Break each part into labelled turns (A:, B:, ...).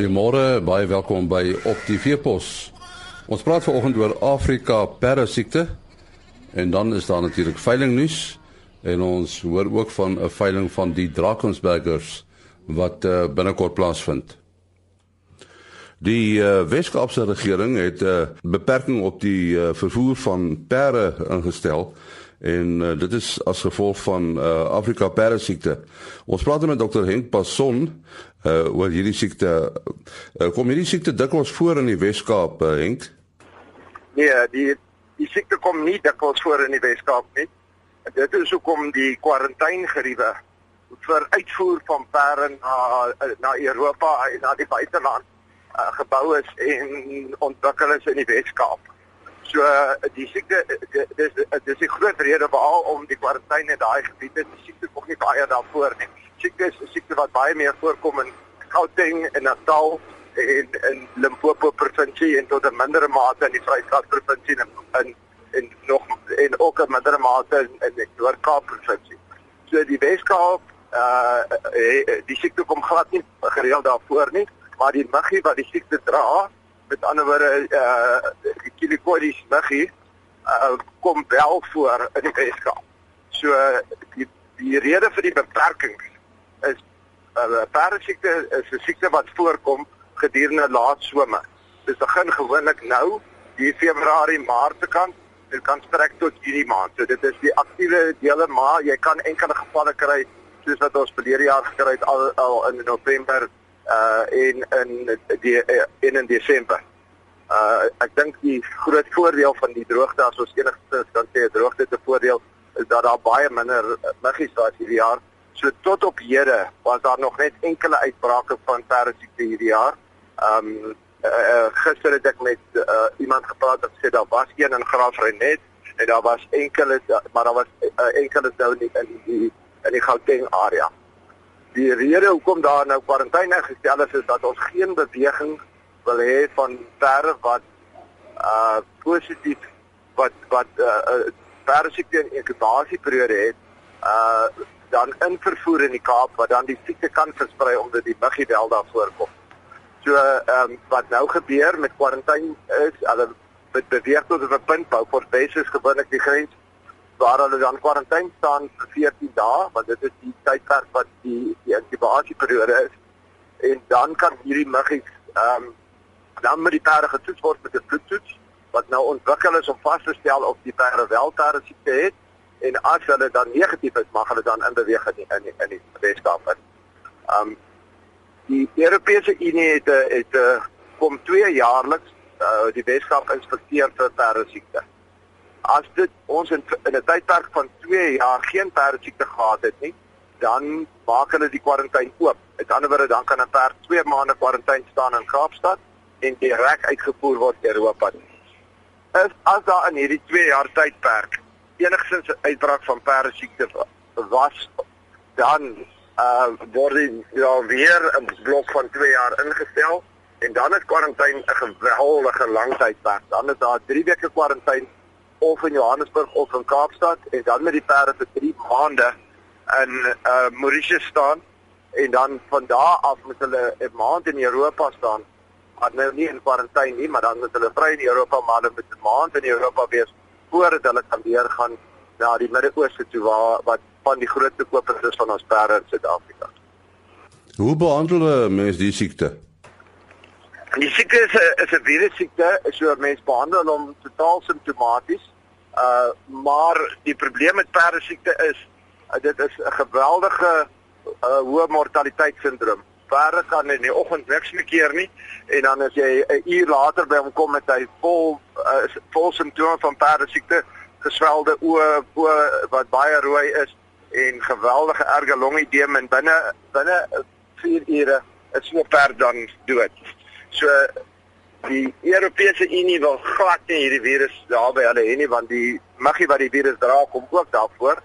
A: Goeiemôre, baie welkom by Op die Veepos. Ons praat vanoggend oor Afrika perde siekte en dan is daar natuurlik veilingnuus en ons hoor ook van 'n veiling van die Drakensbergers wat uh, binnekort plaasvind. Die uh, Weskaapse regering het 'n uh, beperking op die uh, vervoer van perde ingestel en uh, dit is as gevolg van uh, Afrika perde siekte. Ons praat met dokter Henk Passon uh, oor hierdie siekte. Uh, kom hierdie siekte dikwels voor in die Weskaap, uh, Henk?
B: Nee, die die siekte kom nie dikwels voor in die Weskaap nie. En dit is hoekom die kwarantaingeriewe vir uitvoer van perde na na Europa en na die buiteland uh, gebou is en ontwikkel is in die Weskaap. So die siekte dis dis 'n groot rede veral om die kwarantyne in daai gebiede die siekte kom nie baie daarvoor nie. Siekte is 'n siekte wat baie meer voorkom in Gauteng en Natal en in Limpopo provinsie en tot 'n mindere mate in die Vrystaat provinsie en in en nog en ook 'n mindere mate in, in die Noord-Kaap provinsie. So die Weskaap uh die siekte kom glad nie gereeld daarvoor nie, maar die muggie wat die siekte dra met ander woorde uh die kilikoides muggie uh kom wel voor in die Weskaap. So die die rede vir die beperking is uh parasiekte is 'n siekte wat voorkom gedurende laat somer. Dit begin gewoonlik nou die Februarie Maart se kant dit kan strek tot Junie maand. So dit is die aktiewe dele maar jy kan enkele gevalle kry soos wat ons verlede jaar gekry het al, al in November uh in in die in in Desember. Uh ek dink die groot voordeel van die droogte as ons enigstens kan sê 'n droogte te voordeel is dat daar baie minder muggies was hierdie jaar. So tot op hede was daar nog net enkele uitbrake van perdesiekte hierdie jaar. Um uh, gister het ek met uh, iemand gepraat wat sê daar was een in Graafrenet en daar was enkele maar daar was uh, enkele nou nie in die in die Gauteng area. Die rede hoekom daar nou kwarantyne gestel is is dat ons geen beweging wil hê van perde wat uh positief wat wat uh perde siekte in inkubasieperiode het uh dan in vervoer in die Kaap wat dan die siekte kan versprei omdat die muggie wel daar voorkom. So ehm um, wat nou gebeur met kwarantyne is hulle beweeg tot 'n punt bou vir basis gewoonlik die grens waar hulle dan kwarantyne staan vir 14 dae, want dit is die tydperk wat die die inkubasieperiode is. En dan kan hierdie muggies ehm um, dan met die perde getoets word met 'n bloedtoets wat nou ontwikkel is om vas te stel of die perde wel perde siekte het en as hulle dan negatief is, mag hulle dan in die, in die, in die Weskaap. Ehm um, die Europese Unie het het, het kom twee jaarliks uh, die Weskaap inspekteer vir perde siekte as dit ons in, in 'n tydperk van 2 jaar geen perdesiekte gehad het nie, dan maak hulle die kwarantyne oop. Met ander woorde, dan kan 'n perd 2 maande kwarantyne staan in Kaapstad en direk uitgevoer word Europa. As as daar in hierdie 2 jaar tydperk enigsins 'n uitbraak van perdesiekte was, dan uh word die ja weer 'n blok van 2 jaar ingestel en dan is kwarantyne 'n geweldige lang tydperk. Dan is daar 3 weke kwarantyne of in Johannesburg of in Kaapstad en dan met die perde vir 3 maande in uh Mauritius staan en dan van daar af moet hulle 'n maand in Europa staan. Maar nou nie in kwarantyne nie, maar dan moet hulle vry in Europa maar hulle moet 'n maand in Europa wees voordat hulle kan weer gaan na die Midde-Ooste toe waar wat van die grootste kopers is van ons perde in Suid-Afrika.
A: Hoe behandel mense die siekte?
B: Die siekte is 'n is 'n virus siekte, so mense behandel hom totaal simptomaties. Uh maar die probleem met perde siekte is uh, dit is 'n geweldige uh, hoë mortaliteit sindroom. Perde kan in die oggend niks meer keer nie en dan as jy 'n uur later by hom kom met hy vol uh, vol simptome van perde siekte, geswelde oë, oë wat baie rooi is en geweldige erge longedeem en binne binne 4 ure is 'n perd dan dood. So die Europese Unie wil glad nie hierdie virus daar by hulle hê nie want die muggie wat die virus dra kom ook daarvoor.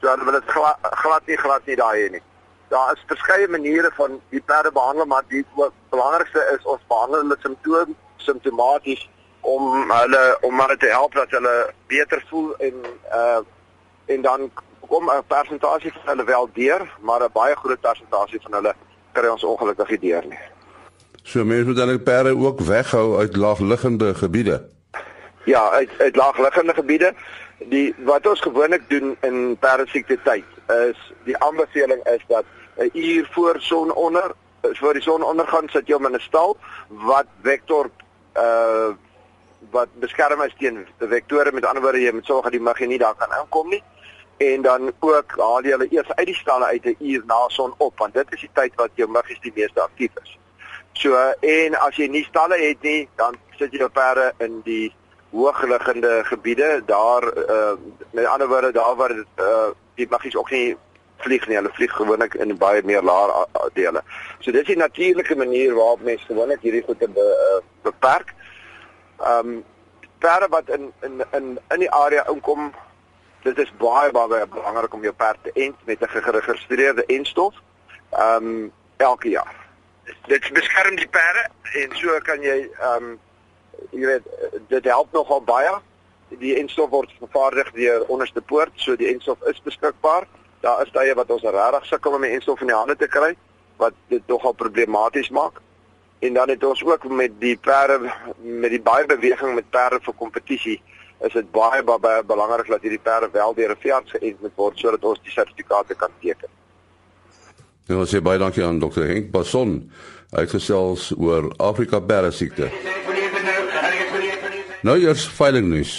B: So hulle wil dit glad, glad nie glad nie daar hê nie. Daar is verskeie maniere van die perde behandel maar die belangrikste is ons behandel hulle simptoom simptomaties om hulle om hulle te help dat hulle beter voel en uh en dan kom 'n persentasie van hulle wel deur, maar 'n baie groot persentasie van hulle kry ons ongelukkig nie deur nie.
A: So mense moet dan perde ook weghou uit laagliggende gebiede.
B: Ja, uit uit laagliggende gebiede. Die wat ons gewoonlik doen in perdesiekte tyd is die aanbeveling is dat 'n uur voor sononder voor die sonondergang sit jy hom in 'n stal wat vektor uh wat beskerm is teen vektore met ander woorde jy moet sorg dat die muggie nie daar kan inkom nie en dan ook haal jy hulle eers uit die stalle uit 'n uur na son op want dit is die tyd wat jou muggies die meeste aktief is. So en as jy nie stalle het nie, dan sit jy jou perde in die hoogliggende gebiede daar uh met ander woorde daar waar dit uh die muggies ook nie vlieg nie. Hulle vlieg gewoonlik in baie meer laer dele. So dis die natuurlike manier waarop mense gewoonlik hierdie goede be, uh, beperk. Ehm um, perde wat in in in in die area inkom dit is baie baie belangrik om jou perd te ent met 'n geregistreerde enstof. Ehm um, elke jaar. Dit beskerm die perde en so kan jy ehm um, jy weet dit help nogal baie. Die enstof word vervaardig deur onderste poort, so die enstof is beskikbaar. Daar is tye wat ons regtig sukkel om die enstof in die hande te kry wat dit nogal problematies maak. En dan het ons ook met die perde met die baie beweging met perde vir kompetisie is dit baie baie belangrik dat hierdie perde wel deur 'n veearts geënt moet word sodat ons die sertifikate kan teken.
A: Ja, sê baie dankie aan Dr. Henk Bason. Hy het gesels oor Afrika perde siekte. Nou eers veiling nuus.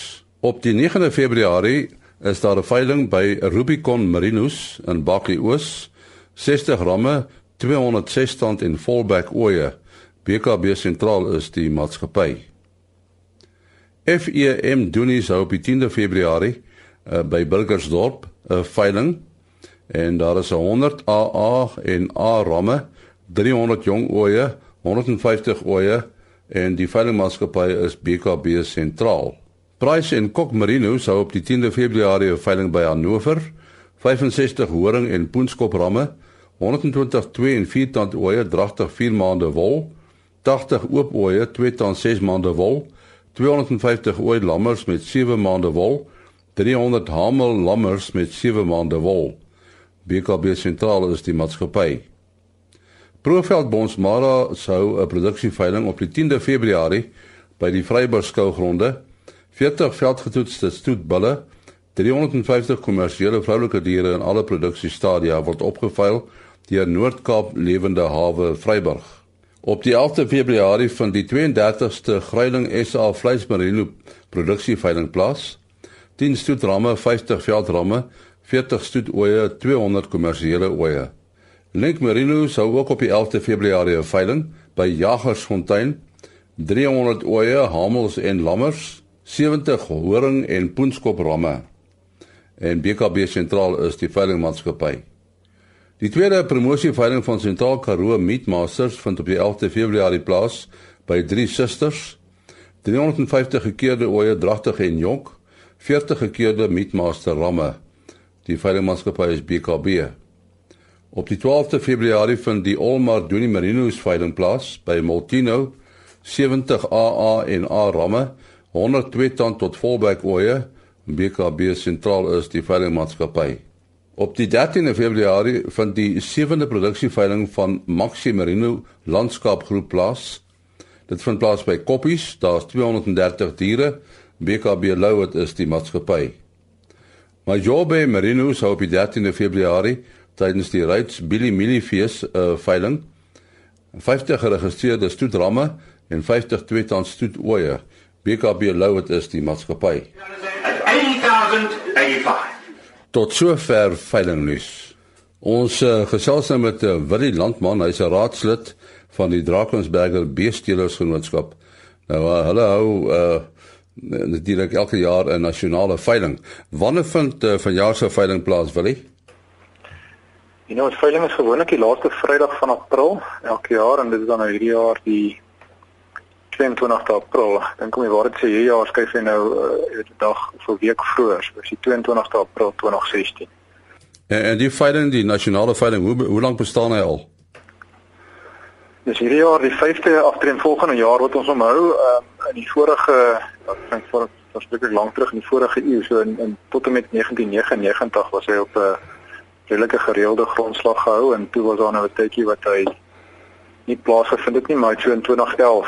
A: Op die 9de Februarie is daar 'n veiling by Rubicon Marinos in Bakkie Oos. 60 ramme, 206 stand en volback oeye. BKB sentraal is die maatskappy. FEM doen so op die 10de Februarie uh, by Burgersdorp 'n uh, veiling en daar is 100 AA en A ramme, 300 jong oeye, 150 oeye en die veilingmaatskappy is BKB sentraal. Price en Kok Merino sou op die 10de Februarie 'n veiling by Hannover 65 horing en poenskop ramme, 120 2 en 4 tand oeye dragtig 4 maande wol, 80 oop oeye 2 tand 6 maande wol 250 ooi lammers met 7 maande wol, 300 hamel lammers met 7 maande wol. BKB sentraal is die maatskappy. Profeld Bonsmara sou 'n produksieveiling op die 10de Februarie by die Vryburg skougronde 40 veldgetoetste stoetbulle 350 kommersiële vroulike diere in alle produksiestadia word opgeveil deur Noord-Kaap Lewende Hawe Vryburg. Op die 11de Februarie van die 32ste Gruiling SA vleismerino produksieveiling plaas. 10 stoetramme, 50 veldramme, 40 stoetoeie, 200 kommersiële oeye. Link Merino sou ook op die 11de Februarie 'n veiling by Jagersfontein 300 oeye, hamels en lammers, 70 horing en poenskop ramme. En BKB sentraal is die veilingmaatskappy. Die tweede promosieveiling van Sentraal Karoo Meatmasters vind op die 11de Februarie plaas by Drie Susters. 350 gekeerde oeye dragtig en jonk, 40 gekeerde Meatmaster ramme. Die veilingmaatskappy is BKB. Op die 12de Februarie vind die Olmar Doenie Marinos veiling plaas by Moltino 70 AA en A ramme, 102 tand tot volback oeye. BKB sentraal is die veilingmaatskappy. Op die 13de Februarie vind die sewende produksieveiling van Maxi Merino Landskapgroep plaas. Dit vind plaas by Koppies, daar's 230 diere. BKB Louet is die maatskappy. Majobe Merino sou op die 13de Februarie tydens die Rights Billy Millie Fees uh, veiling 50 geregistreerde stoetramme en 50 tweetand stoetoeie. BKB Louet is die maatskappy. 8085 Tot sover veiling nuus. Ons uh, gesels nou met uh, Willie Landman, hy's 'n raadslid van die Drakensberger Beestelers-genootskap. Nou uh, hulle hou uh natuurlik elke jaar 'n nasionale veiling. Wanneer vind uh, vanjaar se veiling plaas, Willie?
C: Die nou veiling is gewoonlik die laaste Vrydag van April elke jaar en dit is dan nou hierdie jaar die 22 April. Dink om die waarheid sê hierdie jaar skuif hy nou uh, die dag so 'n week vroeër, so die 22 April 2016.
A: En, en die veiling, die nasionale veiling, hoe hoe lank bestaan hy al?
C: Dis hierdie jaar die 5de agtereenvolgende jaar wat ons omhou um, in die vorige ek dink voor verspreek lank terug in die vorige eeu so in, in tot en met 1999 was hy op 'n redelike gereelde grondslag gehou en toe was daar nou 'n tydjie wat hy nie plaasgevind het nie, maar so in 2011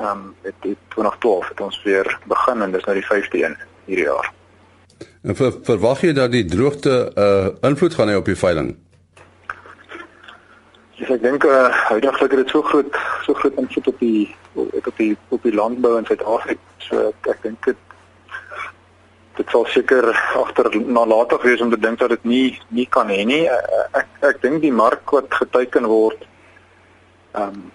C: ehm um, het, het 2012 het ons weer begin en dis nou die 5de een hierdie jaar.
A: En ver, verwag jy dat die droogte 'n uh, invloed gaan hê op die veiling?
C: Ja, ek dink uh, huidigelik het dit so groot so groot invloed op die op die op die landbou in Suid-Afrika. So ek, ek dink dit dit sal seker agter nalatig wees om te dink dat dit nie nie kan hê nie. Ek ek dink die mark wat geteken word ehm um,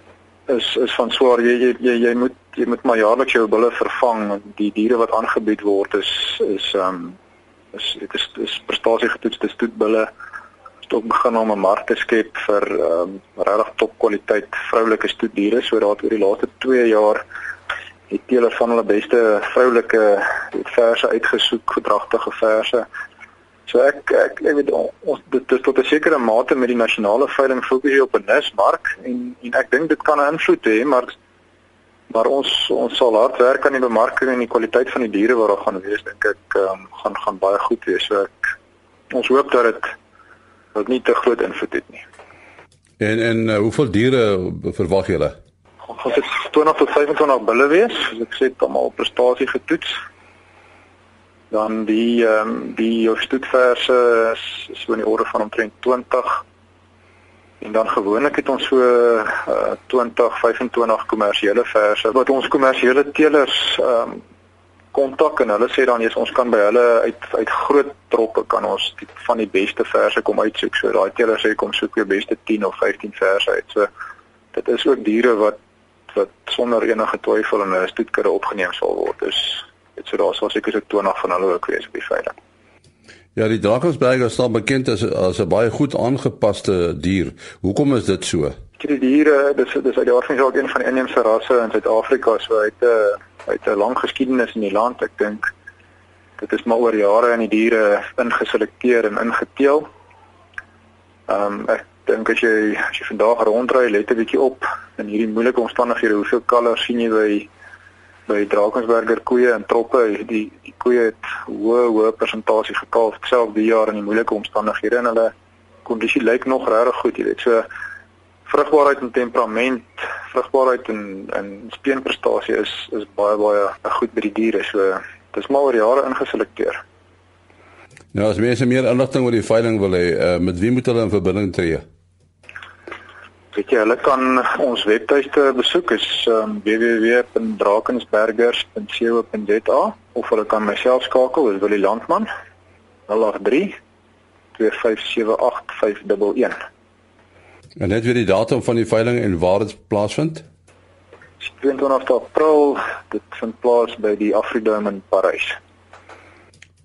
C: is is van swaar jy jy jy, jy moet jy moet maar jaarliks jou bulle vervang en die diere wat aangebied word is is ehm um, is dit is, is prestasie getoetste stoetbulle stok begin om 'n mark te skep vir ehm um, regtig top kwaliteit vroulike stoetdiere so daar oor die laaste 2 jaar die teeler van hulle beste vroulike verse uitgesoek, gedragtige verse. So ek ek ek weet ons dit is tot 'n sekere mate met die nasionale veiling fokus hier op 'n nismark en en ek dink dit kan 'n invloed hê, maar maar ons ons sal hard werk aan die bemarking en die kwaliteit van die diere wat daar gaan wees, dink ek um, gaan gaan baie goed wees. So ek ons hoop dat dit dat nie te groot invloed het nie.
A: En en uh, hoeveel diere verwag julle?
C: Ons het 20 tot 25 bulle wees. As ek sê almal prestasie getoets. Dan die ehm um, die stoetverse is so in die orde van omtrent 20. En dan gewoonlik het ons so uh, 20, 25 kommersiële verse wat ons kommersiële teelers ehm um, kontak en hulle sê dan jy's ons kan by hulle uit uit groot troppe kan ons die, van die beste verse kom uitsoek. So daai teelers sê kom soek jou beste 10 of 15 verse uit. So dit is ook diere wat wat sonder enige twyfel in 'n stoetkudde opgeneem sal word. Dus dit sou daar sou seker so 20 van hulle ook wees op die veiling.
A: Ja, die Drakensberger staan bekend as as 'n baie goed aangepaste dier. Hoekom is dit so?
C: Die diere, dis dis uit die aard van ook een van die inheemse rasse in Suid-Afrika, so uit 'n uit 'n lang geskiedenis in die land. Ek dink dit is maar oor jare in die diere ingeselekteer en ingeteel. Ehm um, ek dink as jy as jy vandag rondry, let 'n bietjie op in hierdie moeilike omstandighede, hoeveel kalvers sien jy by by Drakensberger koeie en troppe? Die die koeie het hoë hoë persentasie gekalf self die jaar in die moeilike omstandighede en hulle kondisie lyk nog regtig goed, jy weet. So vrugbaarheid en temperament, vrugbaarheid en en speenprestasie is is baie baie goed by die diere. So dis maar oor jare ingeselekteer.
A: Nou as mense meer inligting oor die veiling wil hê, uh, met wie moet hulle in verbinding tree?
C: Weet jy, hulle kan ons webtuiste besoek is um, www.drakensbergers.co.za of hulle kan myself skakel, dis Willie Landman 083 2578511.
A: En net weer die datum van die veiling en waar dit plaasvind?
C: 22 April, dit vind plaas by die Afridome in Parys.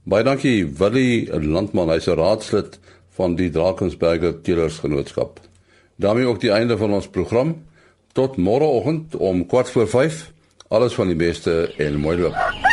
A: Baie dankie Willie Landman, hy's 'n raadslid van die Drakensberger Teelersgenootskap daarmee ook die einde van ons program. Tot môreoggend om 4 voor 5. Alles van die beste en mooi loop.